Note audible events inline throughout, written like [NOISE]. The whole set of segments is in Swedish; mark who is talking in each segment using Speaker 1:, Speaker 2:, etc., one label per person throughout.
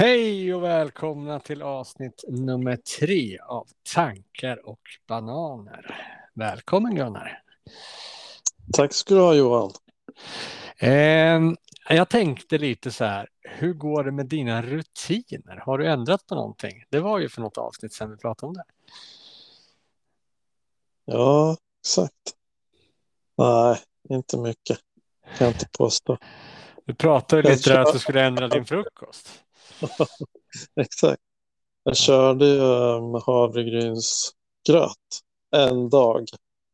Speaker 1: Hej och välkomna till avsnitt nummer tre av Tankar och bananer. Välkommen Gunnar.
Speaker 2: Tack ska du ha Johan.
Speaker 1: Eh, jag tänkte lite så här, hur går det med dina rutiner? Har du ändrat på någonting? Det var ju för något avsnitt sedan vi pratade om det.
Speaker 2: Ja, exakt. Nej, inte mycket. Kan jag inte påstå.
Speaker 1: Du pratade lite där att du skulle ändra din frukost. [LAUGHS]
Speaker 2: exakt. Jag körde ju um, havregrynsgröt en dag.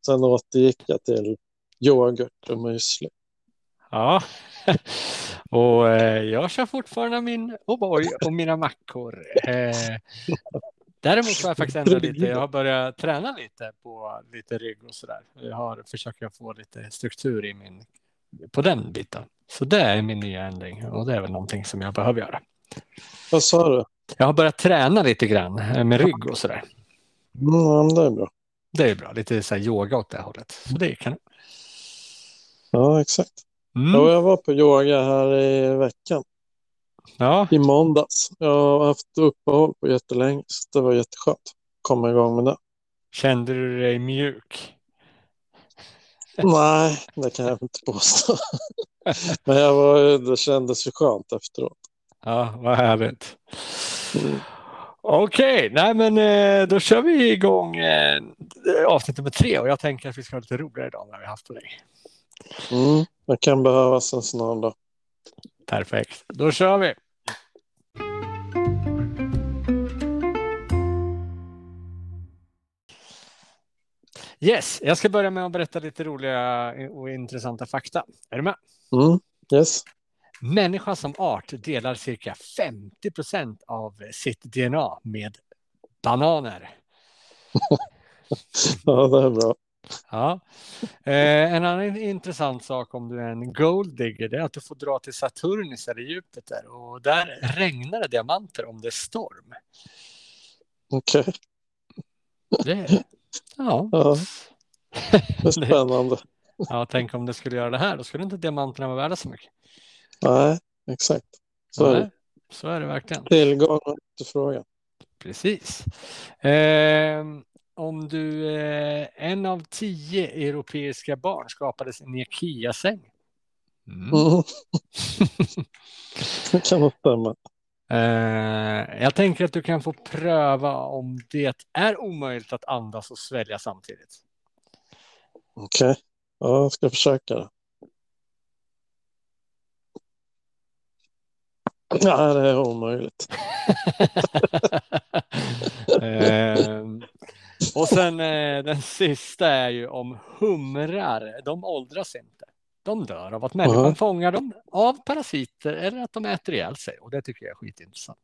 Speaker 2: Sen återgick jag till yoghurt och müsli.
Speaker 1: Ja, [LAUGHS] och eh, jag kör fortfarande min oh O'boy och mina mackor. Eh, däremot har jag faktiskt ändrat lite. Jag har börjat träna lite på lite rygg och så där. Jag har försöker få lite struktur i min på den biten. Så det är min nya ändring och det är väl någonting som jag behöver göra.
Speaker 2: Vad sa du?
Speaker 1: Jag har börjat träna lite grann eh, med rygg och så där.
Speaker 2: Mm, det är bra.
Speaker 1: Det är bra, lite så yoga åt det hållet. Så det kan.
Speaker 2: Ja, exakt. Mm. Ja, jag var på yoga här i veckan.
Speaker 1: Ja.
Speaker 2: I måndags. Jag har haft uppehåll på jättelänge. Så det var jätteskönt att komma igång med det.
Speaker 1: Kände du dig mjuk?
Speaker 2: Nej, det kan jag inte påstå. [LAUGHS] Men jag var, det kändes ju skönt efteråt.
Speaker 1: Ja, vad härligt. Mm. Okej, okay, nej men eh, då kör vi igång eh, avsnitt nummer tre och jag tänker att vi ska ha lite roligare idag när vi haft på dig.
Speaker 2: Mm, det kan behövas en sån då.
Speaker 1: Perfekt, då kör vi. Yes, jag ska börja med att berätta lite roliga och intressanta fakta. Är du med?
Speaker 2: Mm, yes.
Speaker 1: Människan som art delar cirka 50 procent av sitt DNA med bananer. [LAUGHS]
Speaker 2: ja, det är bra.
Speaker 1: Ja. Eh, en annan intressant sak om du är en golddigger är att du får dra till Saturnus eller Jupiter och där regnar det diamanter om det är storm.
Speaker 2: Okej. Okay.
Speaker 1: Det, ja.
Speaker 2: ja. [LAUGHS] Det är spännande.
Speaker 1: ja, tänk om det skulle göra det här, då skulle inte diamanterna vara värda så mycket.
Speaker 2: Nej, exakt. Så,
Speaker 1: Nej,
Speaker 2: är, det.
Speaker 1: så är det verkligen.
Speaker 2: Tillgång och efterfrågan.
Speaker 1: Precis. Eh, om du, eh, en av tio europeiska barn skapades en Ikea-säng.
Speaker 2: Mm. Mm. [LAUGHS] det kan nog stämma.
Speaker 1: Eh, jag tänker att du kan få pröva om det är omöjligt att andas och svälja samtidigt.
Speaker 2: Okej, okay. ja, jag ska försöka. Nej, det är omöjligt. [LAUGHS]
Speaker 1: eh, och sen eh, den sista är ju om humrar. De åldras inte. De dör av att människan uh -huh. fångar dem av parasiter eller att de äter ihjäl sig. Och det tycker jag är skitintressant.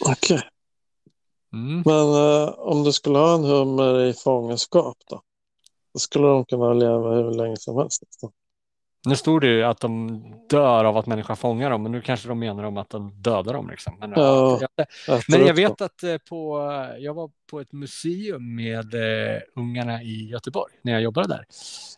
Speaker 2: Okej. Okay. Mm. Men eh, om du skulle ha en hummer i fångenskap då? Då skulle de kunna leva hur länge som helst. Nästan.
Speaker 1: Nu stod det ju att de dör av att människan fångar dem, men nu kanske de menar om att de dödar dem. Liksom. Men, ja, jag, men jag vet att eh, på, jag var på ett museum med uh, ungarna i Göteborg när jag jobbade där.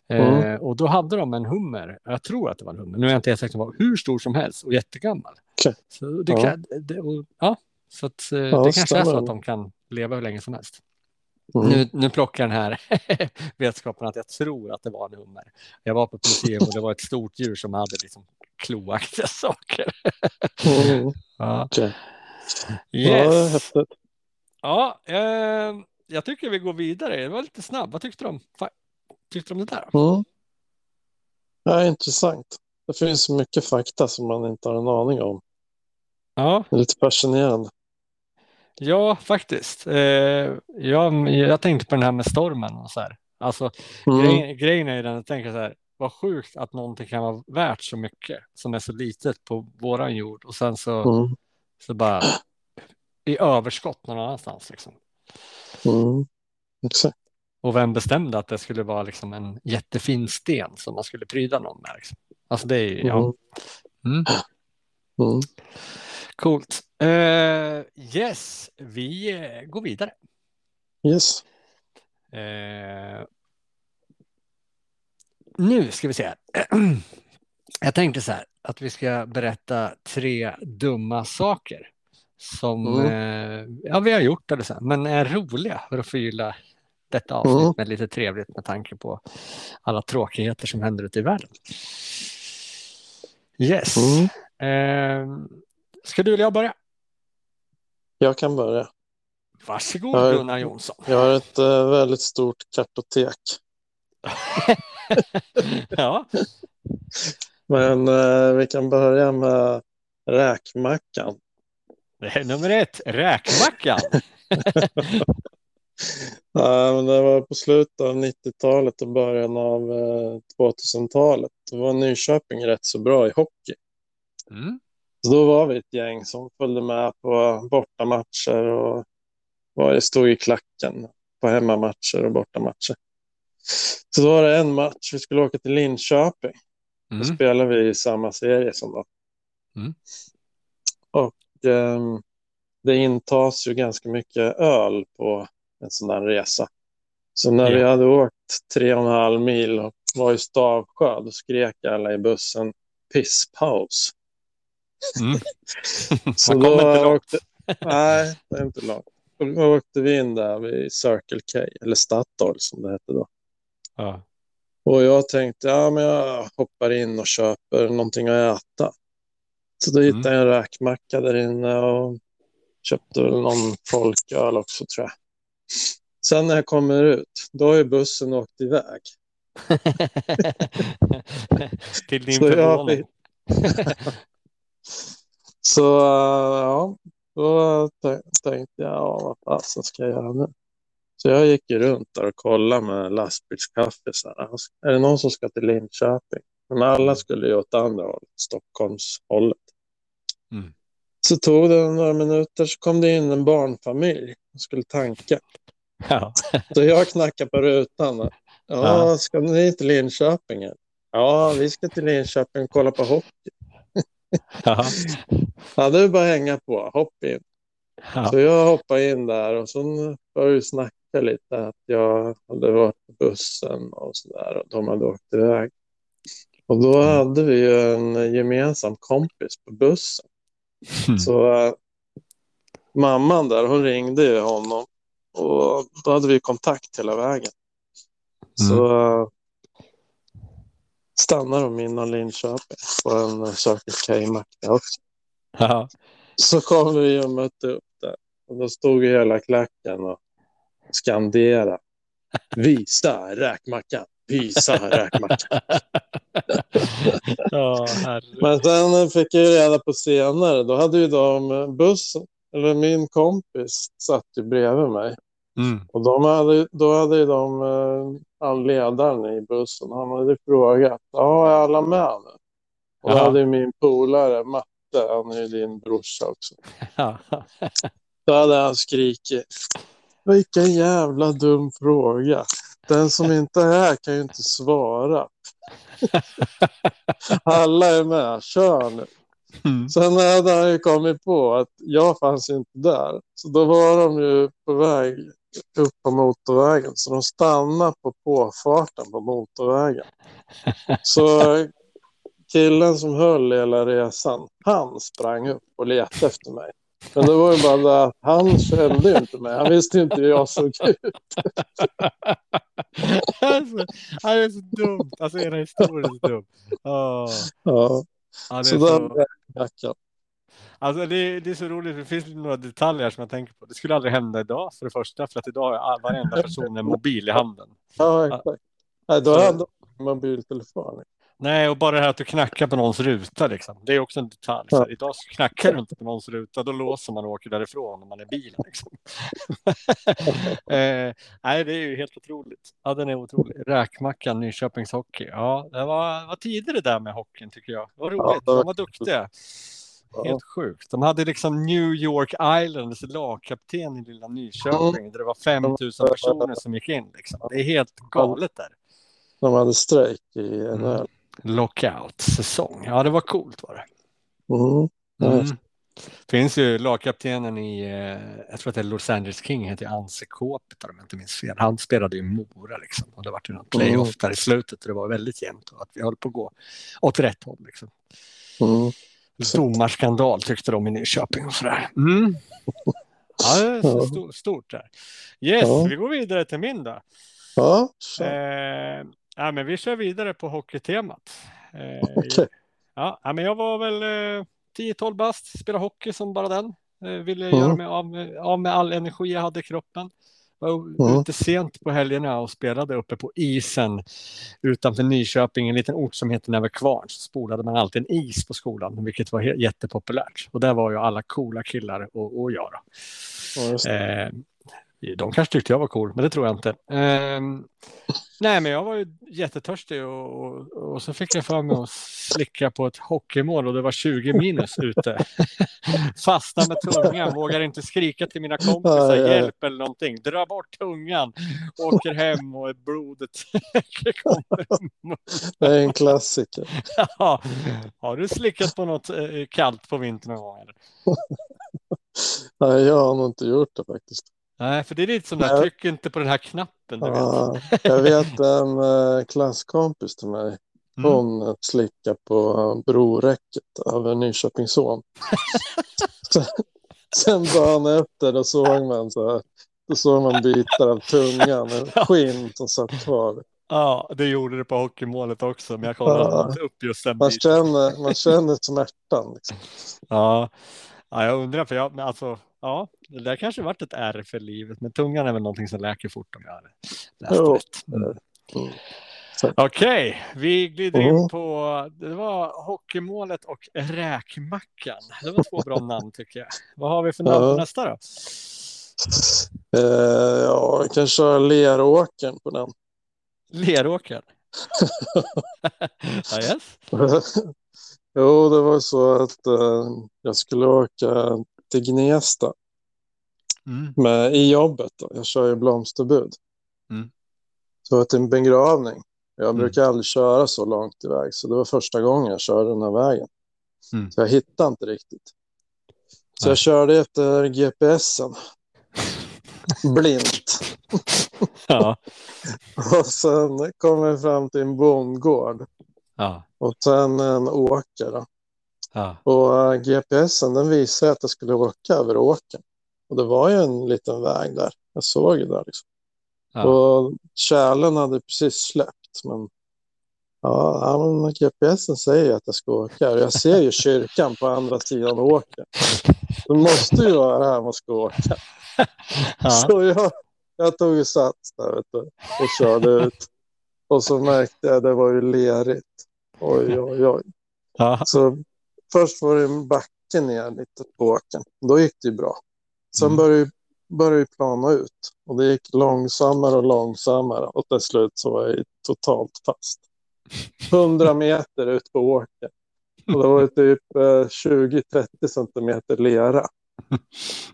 Speaker 1: Mm. Uh, och då hade de en hummer, jag tror att det var en hummer, nu är jag inte helt säker på hur stor som helst och jättegammal.
Speaker 2: Okay.
Speaker 1: Så det, ja. Kan, det, och, ja, så att, uh, ja, det kanske är så att de kan leva hur länge som helst. Mm. Nu, nu plockar den här [LAUGHS] vetskapen att jag tror att det var en hummer. Jag var på ett museum och det var ett stort djur som hade liksom kloaktiga [LAUGHS] saker.
Speaker 2: mm. ja. Okay.
Speaker 1: Yes. Ja, ja eh, jag tycker vi går vidare. Det var lite snabb. Vad tyckte du om, tyckte du om det där?
Speaker 2: Mm. Ja, intressant. Det finns mycket fakta som man inte har en aning om.
Speaker 1: Ja.
Speaker 2: Det är lite fascinerande.
Speaker 1: Ja, faktiskt. Eh, jag, jag tänkte på den här med stormen och så här. Alltså, mm. grej, grejen är ju den, jag tänker så här, vad sjukt att någonting kan vara värt så mycket som är så litet på våran jord och sen så, mm. så bara i överskott någon annanstans. Liksom.
Speaker 2: Mm. Exakt.
Speaker 1: Och vem bestämde att det skulle vara liksom en jättefin sten som man skulle pryda någon med? Liksom. Alltså det är ju, ja. Mm. Coolt. Uh, yes, vi uh, går vidare.
Speaker 2: Yes.
Speaker 1: Uh, nu ska vi se. [CLEARS THROAT] Jag tänkte så här att vi ska berätta tre dumma saker som mm. eh, ja, vi har gjort det sen, men är roliga för att förgylla detta avsnitt mm. med lite trevligt med tanke på alla tråkigheter som händer ute i världen. Yes. Mm. Eh, ska du eller jag börja?
Speaker 2: Jag kan börja.
Speaker 1: Varsågod har, Gunnar Jonsson.
Speaker 2: Jag har ett uh, väldigt stort kartotek. [LAUGHS]
Speaker 1: ja.
Speaker 2: Men uh, vi kan börja med räkmackan.
Speaker 1: Är nummer ett, räkmackan. [LAUGHS]
Speaker 2: ja, men det var på slutet av 90-talet och början av 2000-talet. Eh, då var Nyköping rätt så bra i hockey. Mm. Så då var vi ett gäng som följde med på bortamatcher och var, stod i klacken på hemmamatcher och bortamatcher. Så då var det en match, vi skulle åka till Linköping. Mm. Då spelade vi i samma serie som då. Mm. Och eh, det intas ju ganska mycket öl på en sån där resa. Så när yeah. vi hade åkt tre och en halv mil och var i Stavsjö, då skrek alla i bussen pisspaus. Mm. [LAUGHS]
Speaker 1: så då åkte,
Speaker 2: nej, det är inte långt. Då åkte vi in där vid Circle K, eller Statoil som det hette då. Ja. Och jag tänkte, ja men jag hoppar in och köper någonting att äta. Så då hittade mm. jag en räkmacka där inne och köpte väl någon folköl också tror jag. Sen när jag kommer ut, då har ju bussen åkt iväg. [LAUGHS]
Speaker 1: Till din förvåning. [LAUGHS]
Speaker 2: Så ja, då tänkte jag, ja, vad fasen ska jag göra nu? Så jag gick runt där och kollade med lastbilskaffe. Så här, är det någon som ska till Linköping? Men alla skulle ju åt andra hållet, Stockholmshållet. Mm. Så tog det några minuter så kom det in en barnfamilj och skulle tanka. Ja. så jag knackade på rutan. Ja, ja. ska ni till Linköping? Ja, vi ska till Linköping och kolla på hockey. [LAUGHS] ja. det är bara att hänga på. Hopp in. Ja. Så jag hoppade in där och så började vi snacka lite att jag hade varit på bussen och så där och de hade åkt iväg. Och då mm. hade vi ju en gemensam kompis på bussen. Mm. Så äh, mamman där, hon ringde ju honom och då hade vi kontakt hela vägen. Mm. Så äh, stannade de innan Linköping på en Circle K-macka också. Ja. Så kom vi och mötte upp där. Och då stod hela klacken och skanderade. Visa räkmackan, visa räkmackan. oh, Men sen fick jag reda på senare, då hade ju de bussen, eller min kompis satt ju bredvid mig. Mm. Och de hade, då hade ju de, eh, ledaren i bussen, han hade frågat, ja, är alla med nu? Och då hade min polare, Matte, han är ju din brorsa också. då hade han skrikit, vilken jävla dum fråga. Den som inte är här kan ju inte svara. [LAUGHS] Alla är med, kör nu. Mm. Sen hade han ju kommit på att jag fanns inte där. Så då var de ju på väg upp på motorvägen. Så de stannade på påfarten på motorvägen. Så killen som höll hela resan, han sprang upp och letade efter mig. Men det var ju bara det att han kände ju inte mig. Han visste inte hur jag såg ut.
Speaker 1: alltså, han är så dumt. Alltså era historier är så dum. Oh.
Speaker 2: Ja. ja så, så... Där,
Speaker 1: Alltså det, det, är så roligt, det finns några detaljer som jag tänker på. Det skulle aldrig hända idag för det första, för att idag har varenda person en mobil i handen.
Speaker 2: Ja, exakt. Ja, då har jag mobiltelefon.
Speaker 1: Nej, och bara det här att du knackar på någons ruta, liksom. det är också en detalj. Ja. Idag knackar du inte på någons ruta, då låser man och åker därifrån när man är i bilen. Liksom. [LAUGHS] eh, nej, det är ju helt otroligt. Ja, den är otrolig. Räkmackan, Nyköpings Hockey. Ja, det var, var tidigare där med hockeyn tycker jag. Det var roligt, ja, de var duktiga. Helt sjukt. De hade liksom New York Islands lagkapten i lilla Nyköping där det var 5000 personer som gick in. Liksom. Det är helt galet där.
Speaker 2: De hade strejk i NHL. Mm
Speaker 1: lockout-säsong. Ja, det var coolt var det. Mm. Mm. Finns ju lagkaptenen i, eh, jag tror att det är Los Angeles King, heter Anse Kåpet om jag inte minns fel. Han spelade ju Mora liksom och det var ju någon playoff mm. där i slutet och det var väldigt jämnt och att vi höll på att gå åt rätt håll liksom. Mm. Domarskandal tyckte de i Nyköping och sådär. Mm. Ja, det är stort, stort där. Yes, ja. vi går vidare till min då.
Speaker 2: Ja,
Speaker 1: eh, ja, men vi kör vidare på hockeytemat.
Speaker 2: Eh, okay.
Speaker 1: ja, men jag var väl eh, 10-12 bast, spelade hockey som bara den. Eh, ville mm. göra mig av, av med all energi jag hade i kroppen. Var mm. ute sent på helgerna och spelade uppe på isen utanför Nyköping, en liten ort som heter Näverkvarn. Så spolade man alltid en is på skolan, vilket var jättepopulärt. Och där var ju alla coola killar och, och jag.
Speaker 2: Ja,
Speaker 1: eh, de kanske tyckte jag var cool, men det tror jag inte. Eh, nej, men jag var ju jättetörstig och, och, och, så fick jag för mig att slicka på ett hockeymål och det var 20 minus ute. [LAUGHS] Fastna med tungan, vågar inte skrika till mina kompisar, hjälp eller någonting. Dra bort tungan, åker hem och blodet [LAUGHS] kommer.
Speaker 2: det är en klassiker.
Speaker 1: Ja. Har du slickat på något eh, kallt på vintern någon gång? [LAUGHS]
Speaker 2: Nej, jag har nog inte gjort det faktiskt.
Speaker 1: Nej, för det är lite som där, tryck inte på den här knappen. Du
Speaker 2: ja, vet. jag vet en äh, klasskompis till mig. Mm. Hon mm. slickade på broräcket över Nyköpingsån. [LAUGHS] sen, sen dagen efter då såg man så här, då såg man bitar av tungan, en skinn som satt kvar.
Speaker 1: Ja, det gjorde det på hockeymålet också, men jag kollade ja. inte upp just den
Speaker 2: man biten. Känner, man känner smärtan. Liksom.
Speaker 1: Ja. ja, jag undrar, för jag, alltså, Ja, det där kanske varit ett R för livet, men tungan är väl någonting som läker fort om jag har läst oh. rätt. Mm. Mm. Okej, okay, vi glider in mm. på, det var hockeymålet och räkmackan. Det var två bra namn tycker jag. Vad har vi för namn på nästa då?
Speaker 2: Uh, ja, vi kan köra Leråkern på den.
Speaker 1: Leråkern? [LAUGHS] ja, yes.
Speaker 2: jo, det var så att uh, jag skulle åka till Gnesta. Mm. Med, I jobbet. Då. Jag kör ju blomsterbud. Mm. Så var till en begravning. Jag mm. brukar aldrig köra så långt iväg. Så det var första gången jag körde den här vägen. Mm. Så jag hittade inte riktigt. Så Nej. jag körde efter GPSen. Blint.
Speaker 1: ja. [LAUGHS]
Speaker 2: och sen kom jag fram till en bondgård.
Speaker 1: Ja.
Speaker 2: Och sen en åker. Då.
Speaker 1: Ja.
Speaker 2: Och uh, GPSen den visade att jag skulle åka över åken. Och det var ju en liten väg där. Jag såg ju där liksom. Ja. Och kärlen hade precis släppt. Men, ja, men GPSen säger att jag ska åka. Och jag ser ju kyrkan på andra sidan åken. Det måste ju vara här man ska åka. Ja. Så jag, jag tog ju sats där vet du, och körde ut. Och så märkte jag att det var ju lerigt. Oj, oj, oj.
Speaker 1: Ja.
Speaker 2: Så först var det en backe ner lite på åken. Då gick det ju bra. Sen mm. började, började det plana ut. Och det gick långsammare och långsammare. Och till slut så var jag totalt fast. [LAUGHS] 100 meter ut på åken. Och det var typ 20-30 eh, centimeter lera.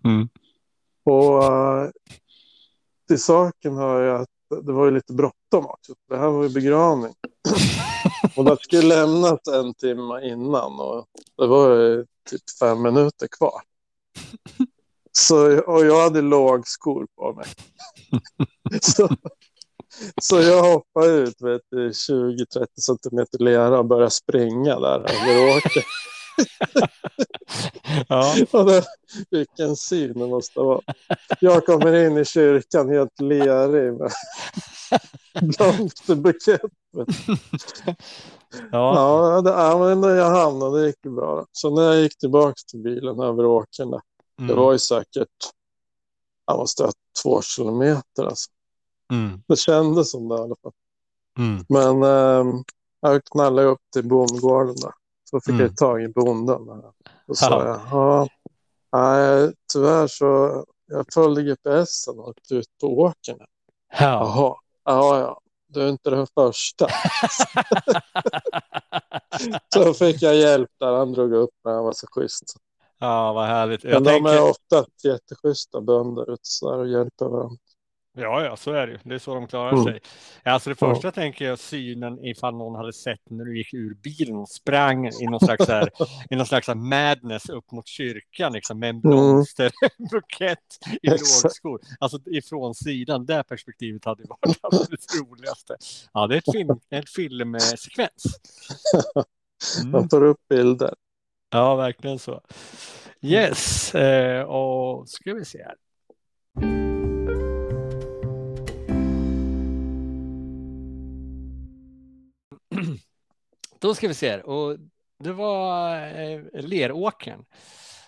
Speaker 1: Mm.
Speaker 2: Och uh, till saken hör jag att det var ju lite bråttom också. Det här var ju begravning. [LAUGHS] och de skulle lämnat en timme innan och det var ju typ fem minuter kvar. Så, och jag hade lågskor på mig. [LAUGHS] så, så jag hoppade ut 20-30 centimeter lera och började springa där över åkern
Speaker 1: ja. [LAUGHS]
Speaker 2: det, vilken syn det måste vara. Jag kommer in i kyrkan helt lerig med [LAUGHS] blomsterbukett.
Speaker 1: ja.
Speaker 2: Ja, det, ja, men när jag hamnade det gick det bra. Så när jag gick tillbaka till bilen över åkern, mm. det var ju säkert, jag måste ha två kilometer alltså.
Speaker 1: Mm.
Speaker 2: Det kändes som det i alla fall.
Speaker 1: Mm.
Speaker 2: Men eh, jag knallade upp till bondgården där. Så fick mm. jag tag i bonden. Och sa jag, ja, nej, tyvärr så jag följde GPSen och åkte ut på åkern.
Speaker 1: Ja.
Speaker 2: Jaha, ja, ja. Du är inte den första. [LAUGHS] så fick jag hjälp där. Han drog upp mig. Han var så schysst.
Speaker 1: Ja, vad härligt.
Speaker 2: Jag Men de tänker... är ofta jätteschyssta bönder ute och hjälper varandra.
Speaker 1: Ja, ja, så är det Det är så de klarar mm. sig. Alltså det första ja. tänker jag synen ifall någon hade sett när du gick ur bilen och sprang i någon slags, här, i någon slags madness upp mot kyrkan liksom, med en mm. blomsterbukett [LAUGHS] i lågskor. Alltså ifrån sidan, det perspektivet hade varit [LAUGHS] absolut roligaste. Ja, det är ett, film, en filmsekvens. [LAUGHS]
Speaker 2: Mm. Man tar upp bilder.
Speaker 1: Ja, verkligen så. Yes, eh, och ska vi se här. Då ska vi se här. Och det var eh, Leråkern.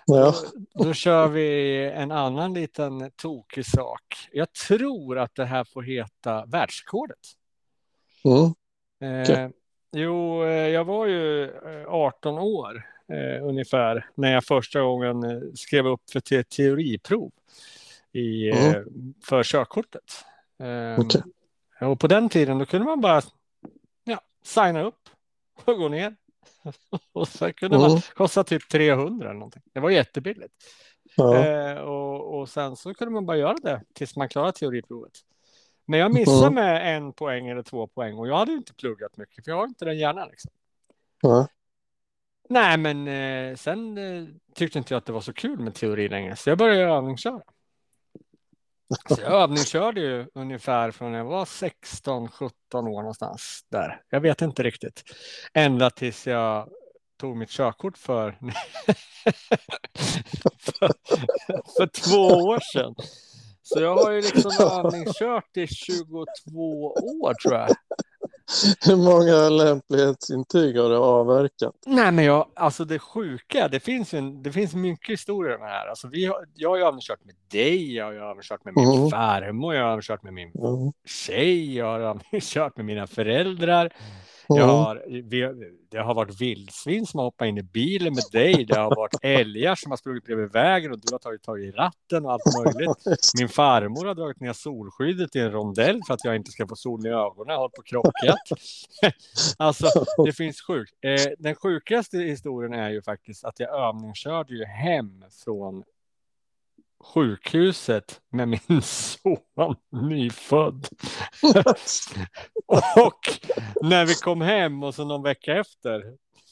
Speaker 2: Ja.
Speaker 1: Då, då kör vi en annan liten tokig sak. Jag tror att det här får heta världsrekordet.
Speaker 2: Mm.
Speaker 1: Eh, jo, eh, jag var ju eh, 18 år eh, ungefär när jag första gången eh, skrev upp för te teoriprov i,
Speaker 2: Mm.
Speaker 1: eh, för körkortet. Eh,
Speaker 2: Okej.
Speaker 1: Och på den tiden då kunde man bara ja, signa upp och gå ner. [LAUGHS] och så kunde man
Speaker 2: Mm.
Speaker 1: kosta typ 300 eller någonting. Det var jättebilligt.
Speaker 2: Ja.
Speaker 1: Eh, och, och sen så kunde man bara göra det tills man klarade teoriprovet. Men jag missade
Speaker 2: Mm.
Speaker 1: med en poäng eller två poäng och jag hade inte pluggat mycket för jag har inte den hjärnan. Liksom.
Speaker 2: Ja.
Speaker 1: Nej, men eh, sen eh, tyckte inte jag att det var så kul med teori längre så jag började övningsköra. Jag övningskörde ju ungefär från jag var 16-17 år någonstans där. Jag vet inte riktigt. Ända tills jag tog mitt körkort för, för, [LAUGHS] för två år sedan. Så jag har ju liksom [LAUGHS] övningskört i 22 år tror jag. [LAUGHS]
Speaker 2: Hur många lämplighetsintyg har du avverkat?
Speaker 1: Nej, men jag, alltså det sjuka, det finns, en, det finns mycket historier om det här. Alltså vi har, jag har ju övningskört med dig, jag har övningskört med min
Speaker 2: Mm.
Speaker 1: farmor, jag har övningskört med min
Speaker 2: Mm.
Speaker 1: tjej, jag har [LAUGHS] övningskört med mina föräldrar. Jag har, vi, det har varit vildsvin som har hoppat in i bilen med dig. Det har varit älgar som har sprungit bredvid vägen och du har tagit tag i ratten och allt möjligt. [LAUGHS] Min farmor har dragit ner solskyddet i en rondell för att jag inte ska få sol i ögonen. Jag har på krockat. [LAUGHS] alltså, det finns sjukt. Eh, den sjukaste historien är ju faktiskt att jag övningskörde ju hem från sjukhuset med min [LAUGHS] son nyfödd. [LAUGHS] Och när vi kom hem och så någon vecka efter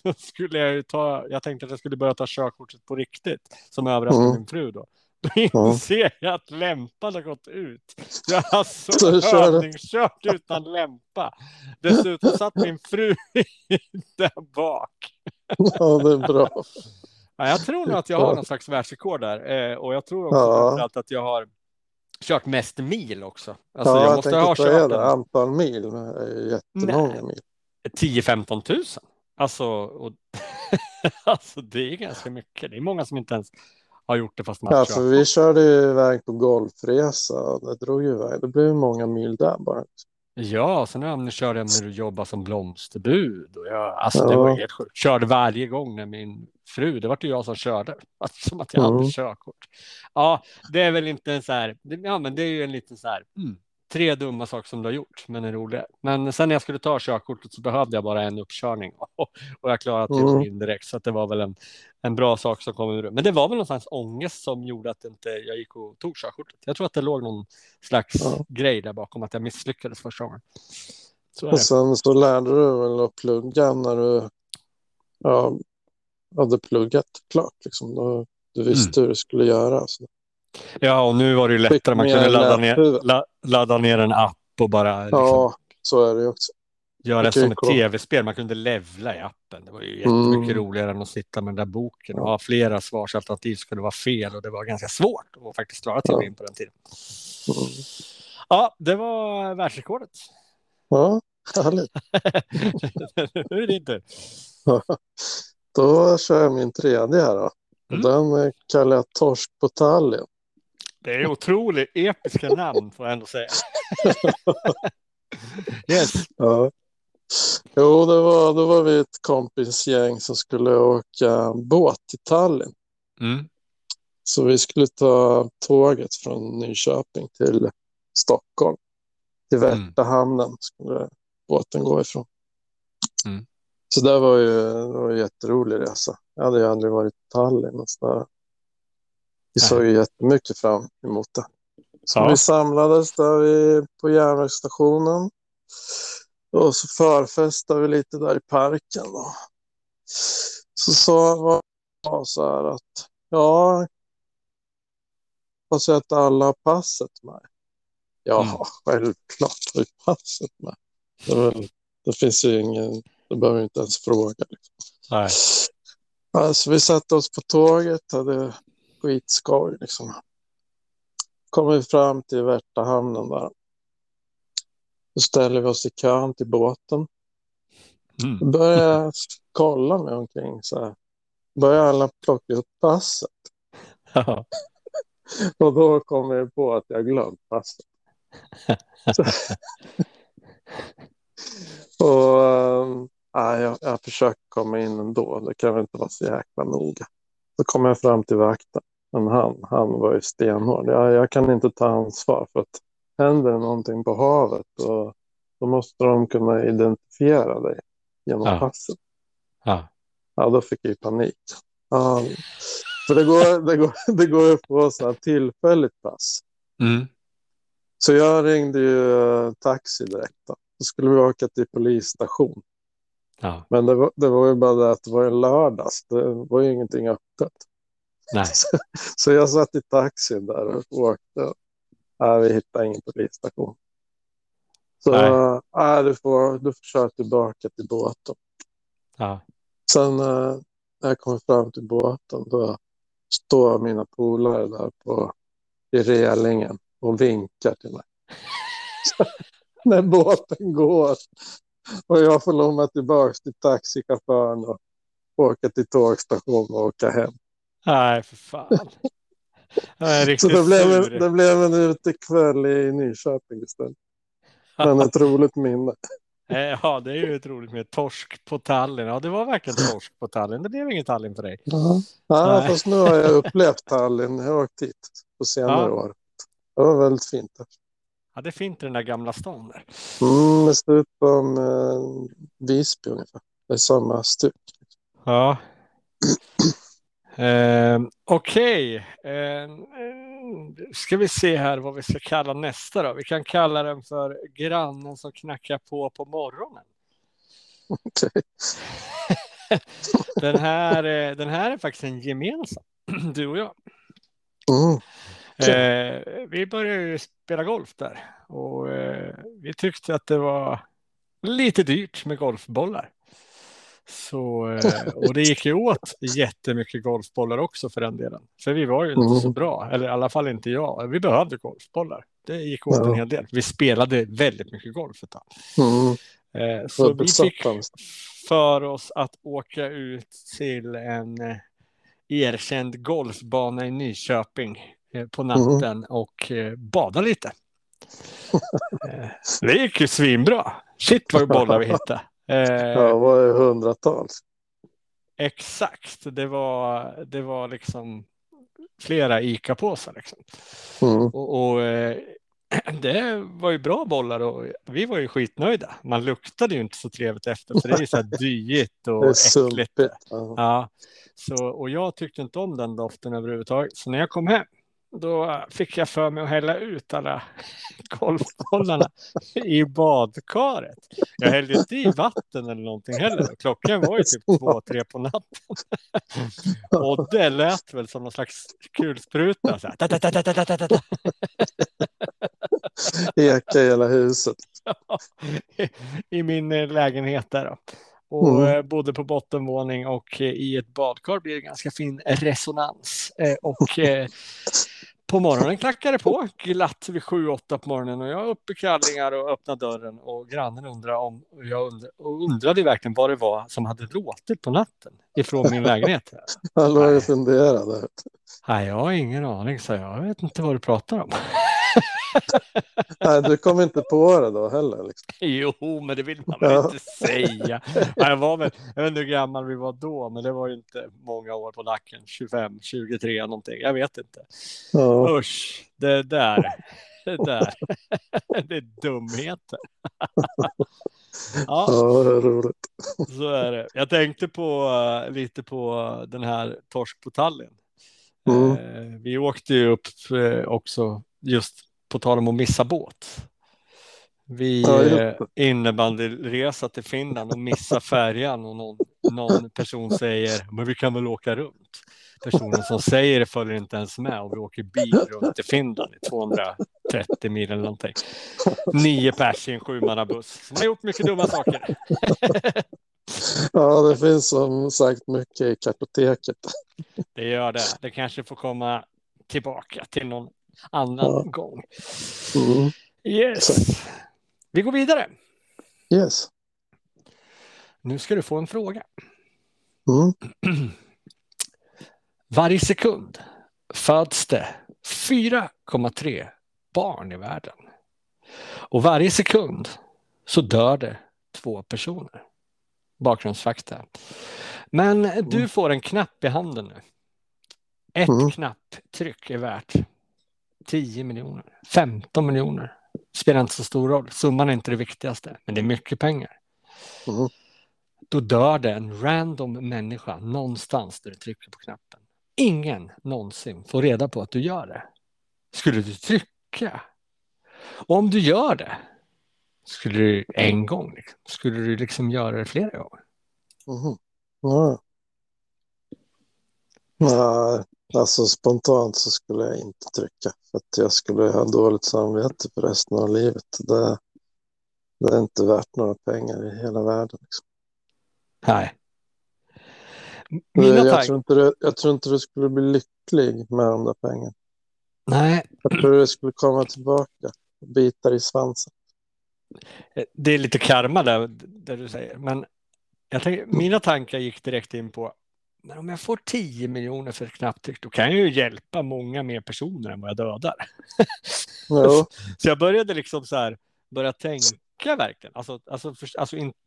Speaker 1: så skulle jag ju ta, jag tänkte att jag skulle börja ta körkortet på riktigt som överraskning
Speaker 2: Mm.
Speaker 1: min fru då. Då [LAUGHS] inser jag att lämpan har gått ut. Jag har alltså övningskört utan lämpa. Dessutom satt min fru där bak.
Speaker 2: Ja, det är bra.
Speaker 1: Ja, jag tror nog att jag har någon slags världsrekord där. Eh, och jag tror också
Speaker 2: Ja.
Speaker 1: att jag har kört mest mil också. Alltså,
Speaker 2: ja,
Speaker 1: jag
Speaker 2: jag
Speaker 1: måste ha kört
Speaker 2: det. Antal mil jättemånga
Speaker 1: Nej.
Speaker 2: mil.
Speaker 1: 10-15 tusen. Alltså, och, [LAUGHS] alltså, det är ganska mycket. Det är många som inte ens har gjort det fast man
Speaker 2: för
Speaker 1: kört.
Speaker 2: vi körde ju iväg på golfresa. Det drog ju iväg. Det blev många mil där bara.
Speaker 1: Ja, sen övningskörde jag när du jobbade som blomsterbud. Och jag, alltså, det
Speaker 2: Ja.
Speaker 1: var helt sjukt. Körde varje gång när min fru, det var ju jag som körde. [LAUGHS] Alltså, som att jag
Speaker 2: Mm.
Speaker 1: hade körkort. Ja, det är väl inte en så här, det- ja men det är ju en liten så här, mm, tre dumma saker som du har gjort, men en rolig. Men sen när jag skulle ta körkortet så behövde jag bara en uppkörning [LAUGHS] och jag klarade
Speaker 2: Mm.
Speaker 1: teorin direkt. Så att det var väl en, en bra sak som kom ur. Men det var väl någonstans ångest som gjorde att inte jag gick och tog körkortet. Jag tror att det låg någon slags
Speaker 2: Ja.
Speaker 1: grej där bakom att jag misslyckades första gången. Så är
Speaker 2: Och
Speaker 1: det.
Speaker 2: sen så lärde du väl att plugga när du ja, hade pluggat klart. Liksom. Du visste hur du skulle göra. Så.
Speaker 1: Ja, och nu var det ju lättare. Man kunde ladda ner, la, ladda ner en app och bara liksom,
Speaker 2: Ja, så är det ju också.
Speaker 1: göra det som ett tv-spel. Man kunde levla i appen. Det var ju jättemycket
Speaker 2: Mm.
Speaker 1: roligare än att sitta med den där boken och ha flera svarsalternativ skulle vara fel och det var ganska svårt att faktiskt klara teorin på den tiden.
Speaker 2: Mm.
Speaker 1: Ja, det var världsrekordet.
Speaker 2: Ja, härligt. [LAUGHS]
Speaker 1: nu är det inte. [LAUGHS]
Speaker 2: Då kör jag min tredje här då.
Speaker 1: Mm.
Speaker 2: Den kallar jag Torsk på Tallinn.
Speaker 1: Det är otroligt episka namn får jag ändå säga. [LAUGHS] yes.
Speaker 2: Ja. Jo, det var, då var vi ett kompisgäng som skulle åka båt till Tallinn.
Speaker 1: Mm.
Speaker 2: Så vi skulle ta tåget från Nyköping till Stockholm. Till
Speaker 1: Mm.
Speaker 2: Värtahamnen skulle båten gå ifrån.
Speaker 1: Mm.
Speaker 2: Så det var ju det var en jätterolig resa. Jag hade ju aldrig varit i Tallinn. Och så där. Vi såg ju jättemycket fram emot det. Så
Speaker 1: Ja.
Speaker 2: vi samlades där vi, på järnvägsstationen. Och så förfestade vi lite där i parken. Då. Så sa var så här att ja, hoppas jag att alla har passet med. Ja,
Speaker 1: Mm.
Speaker 2: självklart har vi passet med. Det, väl, det finns ju ingen, det behöver inte ens fråga. Liksom.
Speaker 1: Nej.
Speaker 2: Alltså, vi satte oss på tåget, hade skitskoj. Liksom. Kommer vi fram till Värtahamnen där. Då ställer vi oss i kön till båten.
Speaker 1: Mm.
Speaker 2: Då börjar kolla mig omkring. Så här. Börjar alla plocka upp passet.
Speaker 1: Ja. [LAUGHS]
Speaker 2: Och då kommer jag på att jag glömt passet. [LAUGHS] Och nej, jag, jag försöker komma in ändå. Det kan väl inte vara så jäkla noga. Så kommer jag fram till vakten. Men han, han var ju stenhård. Jag, jag kan inte ta ansvar för att händer det någonting på havet och då måste de kunna identifiera dig genom
Speaker 1: Ja.
Speaker 2: passet.
Speaker 1: Ja.
Speaker 2: Ja, då fick jag ju panik. Ja, för det går, det går, [LAUGHS] det går ju på så här tillfälligt pass.
Speaker 1: Mm.
Speaker 2: Så jag ringde ju eh, taxi direkt. Då. Då skulle vi åka till polisstation.
Speaker 1: Ja.
Speaker 2: Men det var, det var ju bara det att det var en lördags. Det var ju ingenting öppet.
Speaker 1: Nej.
Speaker 2: Så jag satt i taxin där och åkte. Nej, vi hittade ingen polisstation. Så
Speaker 1: Nej.
Speaker 2: nej. du, får, du får köra tillbaka till båten.
Speaker 1: Ja.
Speaker 2: Sen eh, när jag kommer fram till båten då står mina polare där på, i relingen och vinkar till mig. Så, [LAUGHS] när båten går och jag får lomma tillbaka till taxichauffören och åka till tågstationen och åka hem.
Speaker 1: Nej, för fan.
Speaker 2: Så det blev, en, det blev en utekväll i Nyköping istället. Men ett roligt minne.
Speaker 1: Eh, Ja, det är ju ett roligt med torsk på Tallinn. Ja, det var verkligen torsk på Tallinn. Det blev inget Tallinn för dig.
Speaker 2: Ja. Ja,
Speaker 1: Nej.
Speaker 2: fast nu har jag upplevt Tallinn. Jag har åkt hit på senare
Speaker 1: Ja.
Speaker 2: år. Det var väldigt fint. där.
Speaker 1: Ja, det är fint i den där gamla stan där.
Speaker 2: Mm, det ser ut som eh, Visby ungefär. Det är samma stuk.
Speaker 1: Ja. Eh, Okej. Eh, ska vi se här vad vi ska kalla nästa då. Vi kan kalla den för grannen som knackar på på morgonen. [LAUGHS] Den här, den här är faktiskt en gemensam, [CLEARS THROAT] du och jag.
Speaker 2: Mm.
Speaker 1: Eh, vi började ju spela golf där och eh, vi tyckte att det var lite dyrt med golfbollar. Så, eh, och det gick ju åt jättemycket golfbollar också för den delen. För vi var ju inte
Speaker 2: Mm.
Speaker 1: så bra, eller i alla fall inte jag. Vi behövde golfbollar. Det gick åt en
Speaker 2: Ja.
Speaker 1: hel del. Vi spelade väldigt mycket golf ett tag.
Speaker 2: Mm.
Speaker 1: Eh,
Speaker 2: Så
Speaker 1: vi fick för oss att åka ut till en eh, erkänd golfbana i Nyköping på natten och bada lite. [LAUGHS] Det gick ju svinbra. Shit vad bollar vi hittade.
Speaker 2: Ja,
Speaker 1: Eh,
Speaker 2: det var ju hundratals.
Speaker 1: exakt, det var, det var liksom flera ICA-påsar. Liksom.
Speaker 2: Mm.
Speaker 1: Och, och eh, [CLEARS THROAT] det var ju bra bollar och vi var ju skitnöjda. Man luktade ju inte så trevligt efter för det är ju så här [LAUGHS] dyigt och
Speaker 2: Det
Speaker 1: äckligt.
Speaker 2: Ja.
Speaker 1: Ja, så, och jag tyckte inte om den doften överhuvudtaget. Så när jag kom hem, då fick jag för mig att hälla ut alla [LAUGHS] golfbollarna i badkaret. Jag hällde inte i vatten eller någonting heller. Klockan var ju typ [LAUGHS] två, tre på natten. [LAUGHS] Och det lät väl som någon slags kulspruta. Så här.
Speaker 2: Eka i hela huset.
Speaker 1: I min eh, lägenhet där då. Och
Speaker 2: Mm.
Speaker 1: eh, bodde på bottenvåning och eh, i ett badkar blir det ganska fin resonans. Och på morgonen klackade det på glatt vid 7-8 på morgonen och jag är uppe i kallingar och öppnar dörren och grannen undrar om jag undra, och undrade verkligen vad det var som hade låtit på natten ifrån min lägenhet. [LAUGHS]
Speaker 2: Han låg och funderade.
Speaker 1: Nej, jag har ingen aning, så jag. Jag vet inte vad du pratar om.
Speaker 2: Nej, du kom inte på det då heller. Liksom.
Speaker 1: Jo, men det vill man väl
Speaker 2: Ja.
Speaker 1: inte säga. Jag, var väl, jag vet inte hur gammal vi var då, men det var ju inte många år på nacken. 25, 23 någonting. Jag vet inte.
Speaker 2: Ja.
Speaker 1: Usch, det där. Det där. [LAUGHS] Det är dumheter. [LAUGHS] Ja,
Speaker 2: ja, det är roligt.
Speaker 1: så är det. Jag tänkte på eh, lite på den här Torsk på Tallinn.
Speaker 2: Mm.
Speaker 1: Eh, Vi åkte ju upp eh, också just på tal om att missa båt. Vi eh, innebandyresa till Finland och missa färjan och någon, någon person säger men vi kan väl åka runt. Personen som säger det följer inte ens med och vi åker bil runt i Finland i 230 mil eller någonting. Nio pers i en sjumannabuss som har gjort mycket dumma saker.
Speaker 2: Ja, det finns som sagt mycket i kartoteket.
Speaker 1: Det gör det. Det kanske får komma tillbaka till någon annan
Speaker 2: Ja.
Speaker 1: gång.
Speaker 2: Mm.
Speaker 1: Yes. Vi går vidare.
Speaker 2: Yes.
Speaker 1: Nu ska du få en fråga.
Speaker 2: Mm. [CLEARS THROAT]
Speaker 1: Varje sekund föds det 4,3 barn i världen. Och varje sekund så dör det två personer. Bakgrundsfakta. Men du
Speaker 2: Mm.
Speaker 1: får en knapp i handen nu. Ett
Speaker 2: Mm.
Speaker 1: knapptryck är värt 10 miljoner, 15 miljoner. Spelar inte så stor roll. Summan är inte det viktigaste, men det är mycket pengar.
Speaker 2: Mm.
Speaker 1: Då dör det en random människa någonstans där du trycker på knappen. Ingen någonsin får reda på att du gör det. Skulle du trycka? Och om du gör det, skulle du en gång, liksom, skulle du liksom göra det flera gånger?
Speaker 2: Mhm. Ja. Nej, alltså spontant så skulle jag inte trycka för att jag skulle ha dåligt samvete för resten av livet. Det, det är inte värt några pengar i hela världen. Liksom.
Speaker 1: Nej. Mina
Speaker 2: jag, tror inte du, jag tror inte du skulle bli lycklig med de där pengarna.
Speaker 1: Nej,
Speaker 2: Jag tror det skulle komma tillbaka och bita dig i svansen.
Speaker 1: det är lite karma där, där du säger. Men jag tänker, mina tankar gick direkt in på men om jag får 10 miljoner för ett knapptryck då kan jag ju hjälpa många mer personer än vad jag dödar. [LAUGHS] Så jag började liksom så här, börja tänka verkligen. Alltså, alltså, för, alltså inte,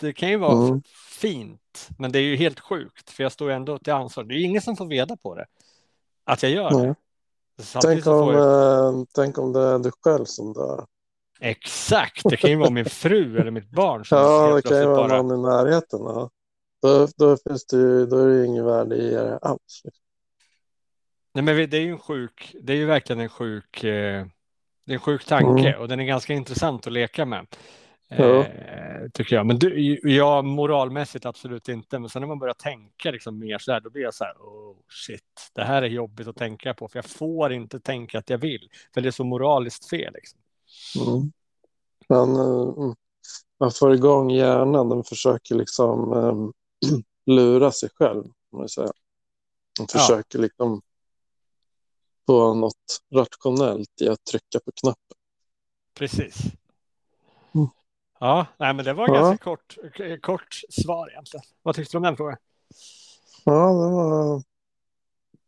Speaker 1: det kan ju vara
Speaker 2: Mm.
Speaker 1: fint, men det är ju helt sjukt, för jag står ju ändå till ansvar. Det är ingen som får veta på det, att jag gör
Speaker 2: nej.
Speaker 1: det.
Speaker 2: Tänk, om,
Speaker 1: jag,
Speaker 2: eh, tänk om det är du själv som dör.
Speaker 1: exakt, det kan ju vara min fru eller mitt barn som [LAUGHS]
Speaker 2: Ja, det kan ju vara
Speaker 1: bara,
Speaker 2: någon i närheten. Ja. Då, då, finns det då är det ingen värde i det alls.
Speaker 1: nej men det är ju en sjuk, det är ju verkligen en sjuk, eh, det är en sjuk tanke
Speaker 2: Mm.
Speaker 1: och den är ganska intressant att leka med.
Speaker 2: Ja.
Speaker 1: Eh, tycker jag. Men du, jag moralmässigt absolut inte. Men sen när man börjar tänka liksom mer så här, då blir jag så här, oh shit, det här är jobbigt att tänka på, för jag får inte tänka att jag vill, för det är så moraliskt fel. Liksom.
Speaker 2: Mm. Men eh, mm, man får igång hjärnan. Den försöker liksom eh, [CLEARS THROAT] lura sig själv. Om man säger.
Speaker 1: Ja.
Speaker 2: försöker liksom få något rationellt i att trycka på knappen.
Speaker 1: Precis.
Speaker 2: Mm.
Speaker 1: Ja, nej, men det var
Speaker 2: Ja.
Speaker 1: ganska kort, kort svar egentligen. Vad tyckte du om den frågan?
Speaker 2: Ja, det var,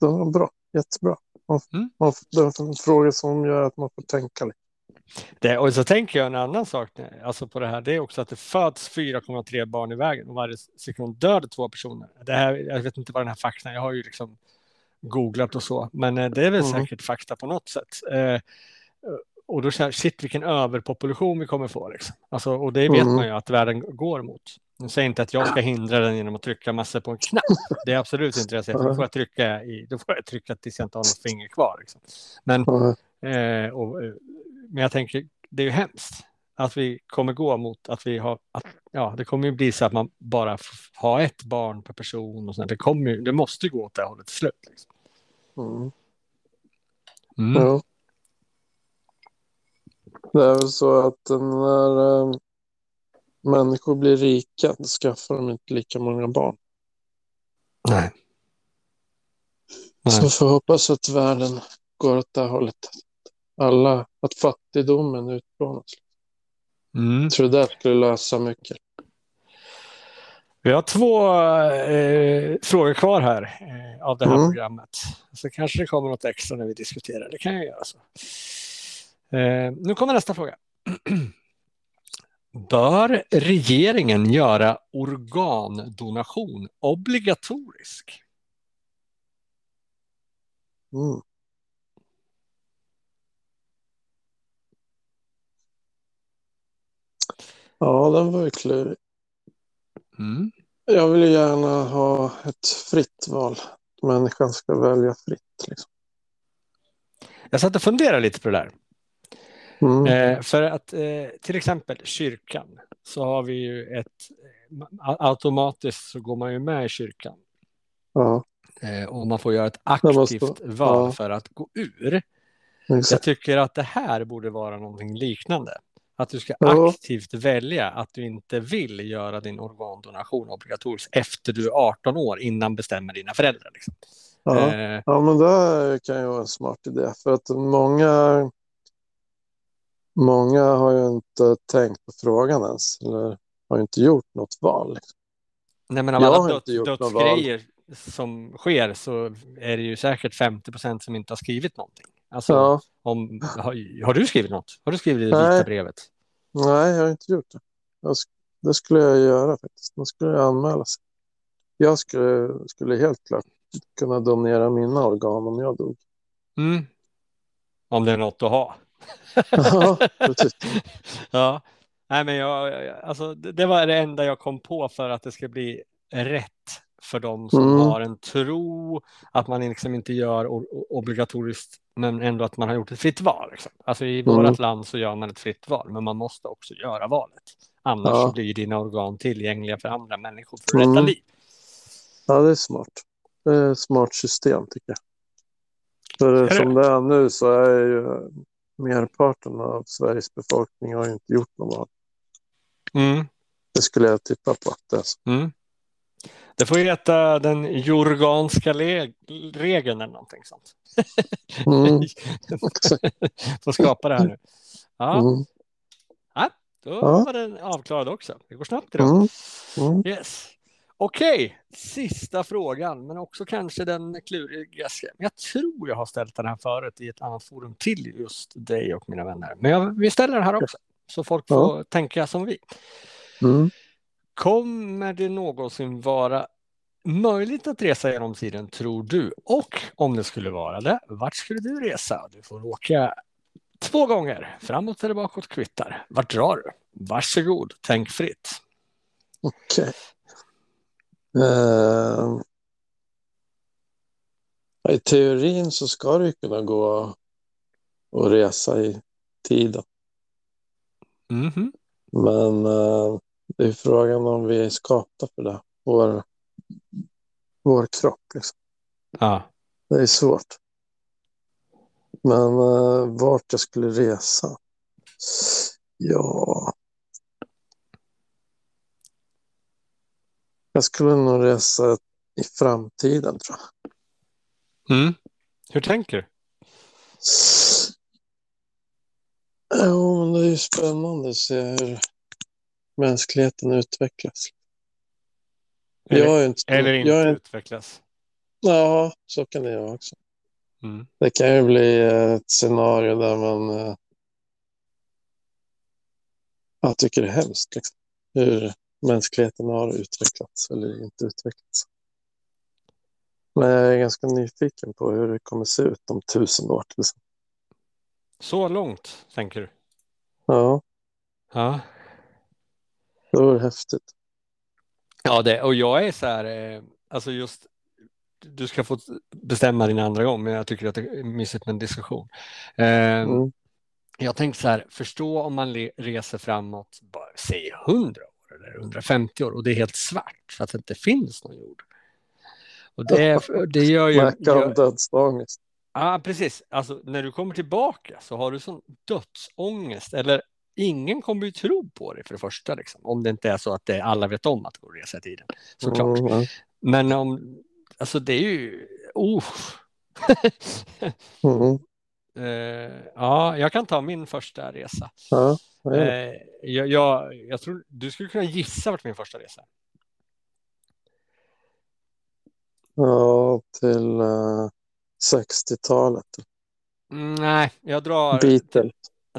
Speaker 2: det var bra. Jättebra. Man,
Speaker 1: Mm.
Speaker 2: man, det är en fråga som gör att man får tänka lite.
Speaker 1: Det, och så tänker jag en annan sak alltså på det här. Det är också att det föds 4,3 barn i vägen och varje sekund dör två personer. Det här, jag vet inte vad den här faktan Jag har ju liksom googlat och så, men eh, det är väl
Speaker 2: Mm.
Speaker 1: säkert fakta på något sätt. Eh, och då känner jag, shit vilken överpopulation vi kommer få. Liksom. Alltså, och det vet
Speaker 2: Mm.
Speaker 1: man ju att världen går mot. Nu säger inte att jag ska hindra den genom att trycka massor på en knapp. Det är absolut inte det jag säger. Då får jag trycka, i, då får jag trycka tills jag inte har något finger kvar. Liksom. Men
Speaker 2: Ja,
Speaker 1: Eh, och, eh, men jag tänker, det är ju hemskt att vi kommer gå mot att vi har, att, ja, det kommer ju bli så att man bara har ett barn per person och sånt. Det kommer ju, det måste gå åt det hållet till slut. Liksom.
Speaker 2: Mm.
Speaker 1: Mm.
Speaker 2: Ja. Det är väl så att när eh, människor blir rika då skaffar de inte lika många barn.
Speaker 1: Nej. Nej.
Speaker 2: Så vi får hoppas att världen går åt det här hållet. Alla, att fattigdomen utplånas.
Speaker 1: Mm.
Speaker 2: Tror det där skulle lösa mycket.
Speaker 1: Vi har två eh, frågor kvar här eh, av det här
Speaker 2: Mm.
Speaker 1: programmet. Så kanske det kommer något extra när vi diskuterar. Det kan jag göra så. Eh, nu kommer nästa fråga. [CLEARS THROAT] Bör regeringen göra organdonation obligatorisk?
Speaker 2: Mm. Ja, den var ju klurig.
Speaker 1: Mm.
Speaker 2: Jag vill ju gärna ha ett fritt val. Människan ska välja fritt. Liksom.
Speaker 1: Jag satt och funderade lite på det där.
Speaker 2: Mm.
Speaker 1: Eh, för att eh, till exempel kyrkan så har vi ju ett eh, automatiskt så går man ju med i kyrkan
Speaker 2: Ja,
Speaker 1: eh, och man får göra ett aktivt val
Speaker 2: ja.
Speaker 1: för att gå ur. Jag
Speaker 2: exakt.
Speaker 1: tycker att det här borde vara någonting liknande. Att du ska aktivt välja att du inte vill göra din organdonation obligatorisk efter du är 18 år innan bestämmer dina föräldrar. Liksom.
Speaker 2: Ja.
Speaker 1: Eh,
Speaker 2: ja, men det kan ju vara en smart idé. För att många, många har ju inte tänkt på frågan ens. Eller har ju inte gjort något val. Liksom.
Speaker 1: nej, men av
Speaker 2: Jag
Speaker 1: alla dödsgrejer som sker så är det ju säkert 50 procent som inte har skrivit någonting. Alltså,
Speaker 2: Ja.
Speaker 1: om, har, har du skrivit något? Har du skrivit det
Speaker 2: Nej.
Speaker 1: vita brevet?
Speaker 2: Nej, jag har inte gjort det. Jag, det skulle jag göra faktiskt. Man skulle anmäla sig. Jag skulle, skulle helt klart kunna donera mina organ om jag dog.
Speaker 1: Mm. Om det är något att ha.
Speaker 2: Ja, [LAUGHS] precis.
Speaker 1: ja, nej, men jag, jag- alltså, det det var det enda jag kom på för att det ska bli rätt för de som
Speaker 2: Mm.
Speaker 1: har en tro att man liksom inte gör obligatoriskt, men ändå att man har gjort ett fritt val. Liksom. Alltså i
Speaker 2: Mm.
Speaker 1: vårt land så gör man ett fritt val, men man måste också göra valet. Annars
Speaker 2: Ja.
Speaker 1: blir dina organ tillgängliga för andra människor för att rätta
Speaker 2: Mm.
Speaker 1: liv.
Speaker 2: Ja, det är smart. Det är ett smart system tycker jag. För
Speaker 1: det?
Speaker 2: som det är nu så är ju merparten av Sveriges befolkning har ju inte gjort något val.
Speaker 1: Mm.
Speaker 2: Det skulle jag tippa på att det är så.
Speaker 1: Mm. Det får heta den jorganska regeln eller någonting sånt.
Speaker 2: Mm. [LAUGHS]
Speaker 1: Får skapa det här nu. Ja,
Speaker 2: Mm.
Speaker 1: då
Speaker 2: Ja.
Speaker 1: var den avklarad också. Det går snabbt idag.
Speaker 2: Mm. Mm.
Speaker 1: Yes. Okej, sista frågan, men också kanske den klurigaste. Jag tror jag har ställt den här förut i ett annat forum till just dig och mina vänner. Men jag, vi ställer den här också, så folk
Speaker 2: Ja.
Speaker 1: får tänka som vi.
Speaker 2: Mm.
Speaker 1: Kommer det någonsin vara möjligt att resa genom tiden, tror du? Och om det skulle vara det, vart skulle du resa? Du får åka två gånger, framåt eller bakåt kvittar. Vart drar du? Varsågod, tänk fritt.
Speaker 2: Okej. Eh, I teorin så ska det kunna gå att resa i tiden.
Speaker 1: Mhm.
Speaker 2: Men eh, det är frågan om vi är skapta för det. Vår, vår kropp. Liksom.
Speaker 1: Ja.
Speaker 2: Det är svårt. Men eh, vart jag skulle resa? Ja. Jag skulle nog resa i framtiden tror jag.
Speaker 1: Mm. Hur tänker du?
Speaker 2: Jo, men det är ju spännande att se hur mänskligheten utvecklas.
Speaker 1: Eller,
Speaker 2: jag är inte,
Speaker 1: eller inte
Speaker 2: jag är,
Speaker 1: utvecklas?
Speaker 2: Ja, så kan det vara också.
Speaker 1: Mm.
Speaker 2: Det kan ju bli ett scenario där man eh, jag tycker det är hemskt. Liksom. Hur mänskligheten har utvecklats eller inte utvecklats. Men jag är ganska nyfiken på hur det kommer se ut om tusen år. Exempel.
Speaker 1: Så långt, tänker du?
Speaker 2: Ja,
Speaker 1: Ja.
Speaker 2: Det vore häftigt.
Speaker 1: Ja, det, och jag är så här, eh, alltså just, du ska få bestämma din andra gång, men jag tycker att det är mysigt med en diskussion. Eh,
Speaker 2: Mm.
Speaker 1: Jag tänkte så här, förstå om man reser framåt, bara, säg 100 år eller 150 år och det är helt svart så att det inte finns någon jord. Och det, det gör ju...
Speaker 2: Snacka om dödsångest.
Speaker 1: ja, precis. Alltså, när du kommer tillbaka så har du sån dödsångest eller ingen kommer ju tro på dig för det första, liksom, om det inte är så att det, alla vet om att det går att resa i tiden. Såklart.
Speaker 2: Mm,
Speaker 1: Men om, alltså det är ju, oh. [LAUGHS]
Speaker 2: mm,
Speaker 1: Eh, ja, jag kan ta min första resa.
Speaker 2: ja.
Speaker 1: Eh, jag, jag, jag tror du skulle kunna gissa vart min första resa
Speaker 2: ja, till eh, 60-talet.
Speaker 1: Mm, nej, jag drar...
Speaker 2: Beatles.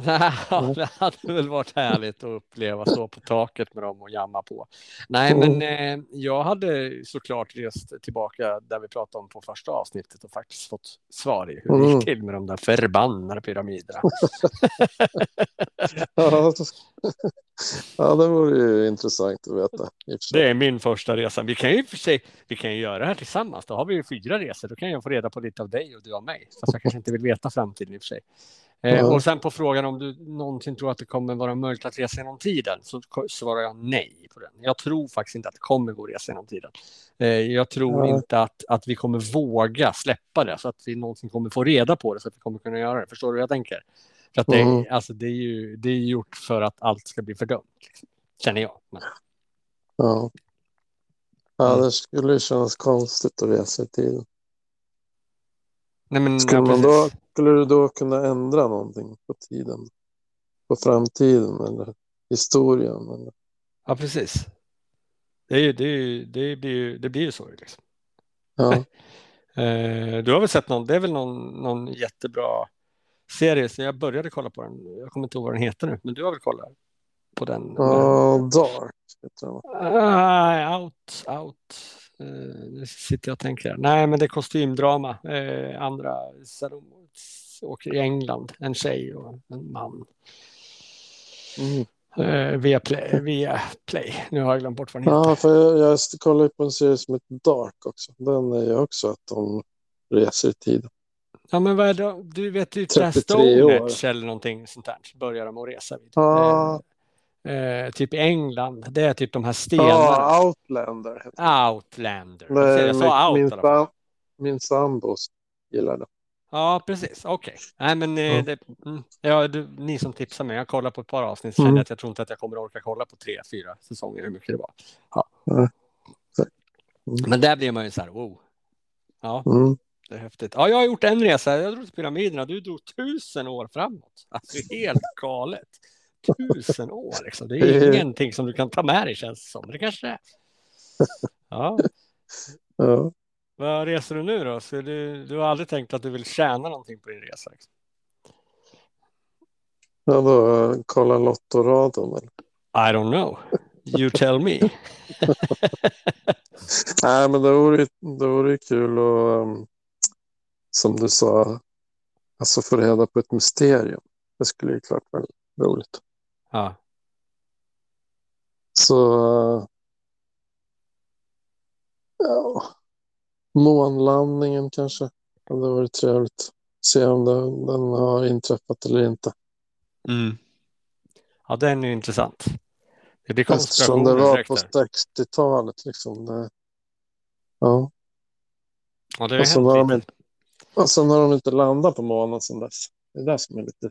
Speaker 2: [LAUGHS]
Speaker 1: Ja, det hade väl varit härligt att uppleva stå på taket med dem och jamma på. Nej,
Speaker 2: Mm.
Speaker 1: men eh, jag hade såklart rest tillbaka där vi pratade om på första avsnittet och faktiskt fått svar i hur det
Speaker 2: Mm.
Speaker 1: gick till med de där förbannade pyramiderna. [LAUGHS]
Speaker 2: Ja, ja, det vore ju intressant att veta.
Speaker 1: Det är min första resa. Vi kan ju för sig vi kan ju göra det här tillsammans. Då har vi ju fyra resor. Då kan jag få reda på lite av dig och du av mig. Fast jag kanske inte vill veta framtiden i och för sig. Eh,
Speaker 2: Ja.
Speaker 1: och sen på frågan om du någonsin tror att det kommer vara möjligt att resa genom tiden så svarar jag nej på den. Jag tror faktiskt inte att det kommer gå att resa genom tiden. Eh, jag tror
Speaker 2: Ja.
Speaker 1: inte att, att vi kommer våga släppa det så att vi någonsin kommer få reda på det så att vi kommer kunna göra det. Förstår du hur jag tänker? För att det,
Speaker 2: Mm.
Speaker 1: alltså, det, är ju, det är gjort för att allt ska bli fördömt. Liksom. Känner jag. Men,
Speaker 2: Ja. Ja,
Speaker 1: Mm.
Speaker 2: det skulle ju kännas konstigt att resa i tiden.
Speaker 1: nej, men, ja,
Speaker 2: man då, skulle du då kunna ändra någonting på tiden? På framtiden eller historien? Eller?
Speaker 1: Ja, precis. Det, är, ju- det, är, ju- det, blir, ju- det blir ju så. Liksom.
Speaker 2: Ja. [LAUGHS]
Speaker 1: Eh, du har väl sett någon, det är väl någon, någon jättebra serie, så jag började kolla på den. Jag kommer inte ihåg vad den heter nu, men du har väl kollat på den?
Speaker 2: ja, Dark. den, va?
Speaker 1: Ah, out, out. Eh, nu sitter jag och tänker. Nej, men det är kostymdrama. Eh, andra Salom åker i England, en tjej och en man.
Speaker 2: Mm.
Speaker 1: Eh, via, play, via Play. Nu har jag glömt bort vad den heter.
Speaker 2: Ja, för jag, jag kollar ju på en serie som heter Dark också. Den är ju också att de reser i tiden.
Speaker 1: Ja, men vad är det? Du vet ju det här
Speaker 2: 33
Speaker 1: Stone
Speaker 2: år.
Speaker 1: Age eller någonting sånt där. Börjar de att resa vid.
Speaker 2: Ja.
Speaker 1: Eh, eh, typ i England. Det är typ de här stenarna.
Speaker 2: Ja, Outlander.
Speaker 1: Outlander.
Speaker 2: den.
Speaker 1: Jag sa
Speaker 2: min,
Speaker 1: out
Speaker 2: min, sam, min sambo gillar det.
Speaker 1: Ja, precis. Okej. Nej, men eh, det, mm, ja, du, ni som tipsar mig. Jag kollar på ett par avsnitt.
Speaker 2: Mm.
Speaker 1: att jag tror inte att jag kommer orka kolla på tre, fyra säsonger hur mycket det var. Ja.
Speaker 2: Mm.
Speaker 1: Men där blir man ju så här, wow. Ja,
Speaker 2: Mm.
Speaker 1: det är häftigt. Ja, jag har gjort en resa. Jag drog till pyramiderna. Du drog tusen år framåt. Alltså helt [LAUGHS] galet. Tusen år liksom. Det är ingenting som du kan ta med dig känns det som. Det kanske det är. [LAUGHS] Ja,
Speaker 2: Ja.
Speaker 1: Vad reser du nu då? Så du, du har aldrig tänkt att du vill tjäna någonting på din resa? Liksom?
Speaker 2: Ja, då kolla Lottoradion. eller?
Speaker 1: I don't know. You tell me. [LAUGHS]
Speaker 2: Nej, men det vore, det vore kul att, um, som du sa, alltså få reda på ett mysterium. Det skulle ju klart vara roligt.
Speaker 1: Ja,
Speaker 2: Så, ja, månlandningen kanske. Det hade varit trevligt. Se om den, den har inträffat eller inte.
Speaker 1: mm. ja den är ju intressant. Det blir
Speaker 2: Eftersom det var på
Speaker 1: där.
Speaker 2: 60-talet. Liksom. Det, ja.
Speaker 1: Ja, det
Speaker 2: Och så
Speaker 1: hänt
Speaker 2: har de
Speaker 1: lite.
Speaker 2: Och sen har de inte landat på månen sedan dess. Det är det som är lite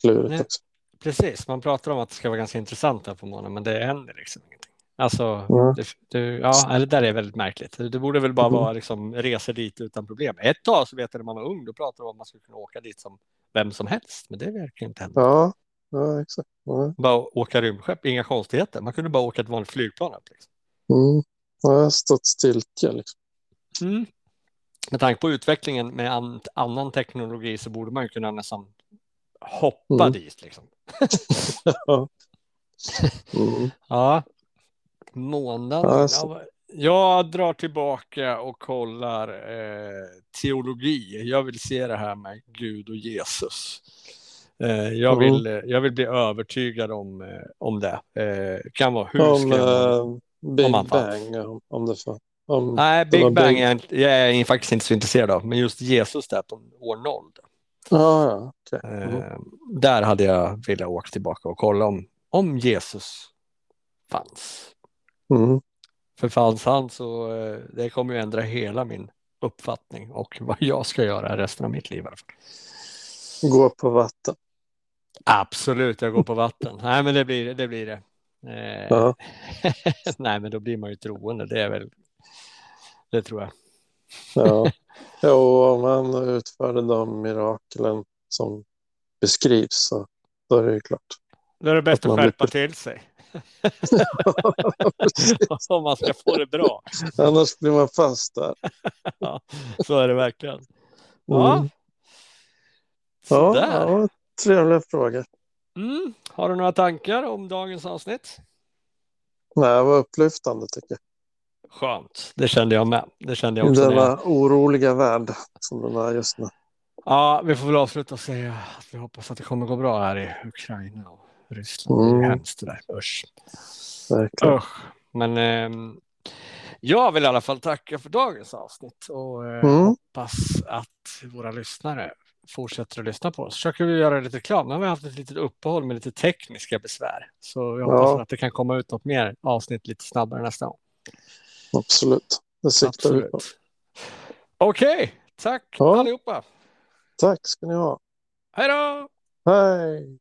Speaker 2: klurigt
Speaker 1: Nej.
Speaker 2: också.
Speaker 1: Precis, man pratar om att det ska vara ganska intressant där på månen, men det händer liksom ingenting. Alltså,
Speaker 2: Ja.
Speaker 1: det, det, ja, det där är väldigt märkligt. Det borde väl bara
Speaker 2: Mm.
Speaker 1: vara liksom, resor dit utan problem. Ett tag så vet jag när man var ung, då pratade de om att man skulle kunna åka dit som vem som helst, men det verkar inte hända.
Speaker 2: Ja, ja exakt. Ja.
Speaker 1: Bara åka rymdskepp, inga konstigheter. Man kunde bara åka ett vanligt flygplan upp. Liksom.
Speaker 2: Mm. Ja, stått stiltje. Liksom.
Speaker 1: Mm. Med tanke på utvecklingen med an, annan teknologi så borde man ju kunna nästan hoppa
Speaker 2: Mm.
Speaker 1: dit. Liksom. [LAUGHS] [LAUGHS]
Speaker 2: Mm.
Speaker 1: Ja, månaden.
Speaker 2: Ja, så-
Speaker 1: Ja, jag drar tillbaka och kollar eh, teologi. Jag vill se det här med Gud och Jesus. Eh, jag,
Speaker 2: Mm.
Speaker 1: vill, eh, jag vill bli övertygad om, eh, om det. Eh, kan vara hur
Speaker 2: Om
Speaker 1: skrämmande.
Speaker 2: eh, Big
Speaker 1: Om man.
Speaker 2: Bang. Om, om det fan. Om,
Speaker 1: Nej, Big Bang
Speaker 2: Big-
Speaker 1: är jag, är faktiskt inte så intresserad av. Men just Jesus där på år noll.
Speaker 2: ja, okej. Mm.
Speaker 1: Där hade jag velat åka tillbaka och kolla om, om Jesus fanns.
Speaker 2: Mm.
Speaker 1: För fanns han så eh, det kommer ju ändra hela min uppfattning och [LAUGHS] vad jag ska göra resten av mitt liv.
Speaker 2: Gå på vatten.
Speaker 1: Absolut, jag går på vatten. [LAUGHS] Nej, men det blir det. Blir det. Eh,
Speaker 2: Ja. [LAUGHS]
Speaker 1: nej, men då blir man ju troende. Det är väl. Det tror jag.
Speaker 2: Ja. jo, om han utförde de miraklen som beskrivs så då är det ju klart.
Speaker 1: Då är det bäst
Speaker 2: Att
Speaker 1: att skärpa
Speaker 2: blir-
Speaker 1: till sig. [LAUGHS] Om man ska få det bra. [LAUGHS]
Speaker 2: Annars blir man fast där. [LAUGHS]
Speaker 1: Ja, så är det verkligen. Ja,
Speaker 2: Mm. Ja, ja, trevliga frågor.
Speaker 1: Mm. Har du några tankar om dagens avsnitt?
Speaker 2: Nej, det var upplyftande tycker jag.
Speaker 1: Skönt, det kände jag med. Det kände jag också. när jag-
Speaker 2: denna oroliga värld som den är just nu.
Speaker 1: Ja, vi får väl avsluta och säga att vi hoppas att det kommer gå bra här i Ukraina Ryssland. Det är ju
Speaker 2: Mm.
Speaker 1: hemskt det där. Usch. Usch. Men ehm, jag vill i alla fall tacka för dagens avsnitt och eh,
Speaker 2: Mm.
Speaker 1: hoppas att våra lyssnare fortsätter att lyssna på oss. Försöker vi göra lite reklam. Nu har vi haft ett litet uppehåll med lite tekniska besvär. Så jag hoppas
Speaker 2: Ja.
Speaker 1: att det kan komma ut något mer avsnitt lite snabbare nästa gång.
Speaker 2: Absolut. Det siktar vi på.
Speaker 1: Okej, tack
Speaker 2: Ja.
Speaker 1: allihopa.
Speaker 2: Tack ska ni ha.
Speaker 1: Hej då!
Speaker 2: Hej!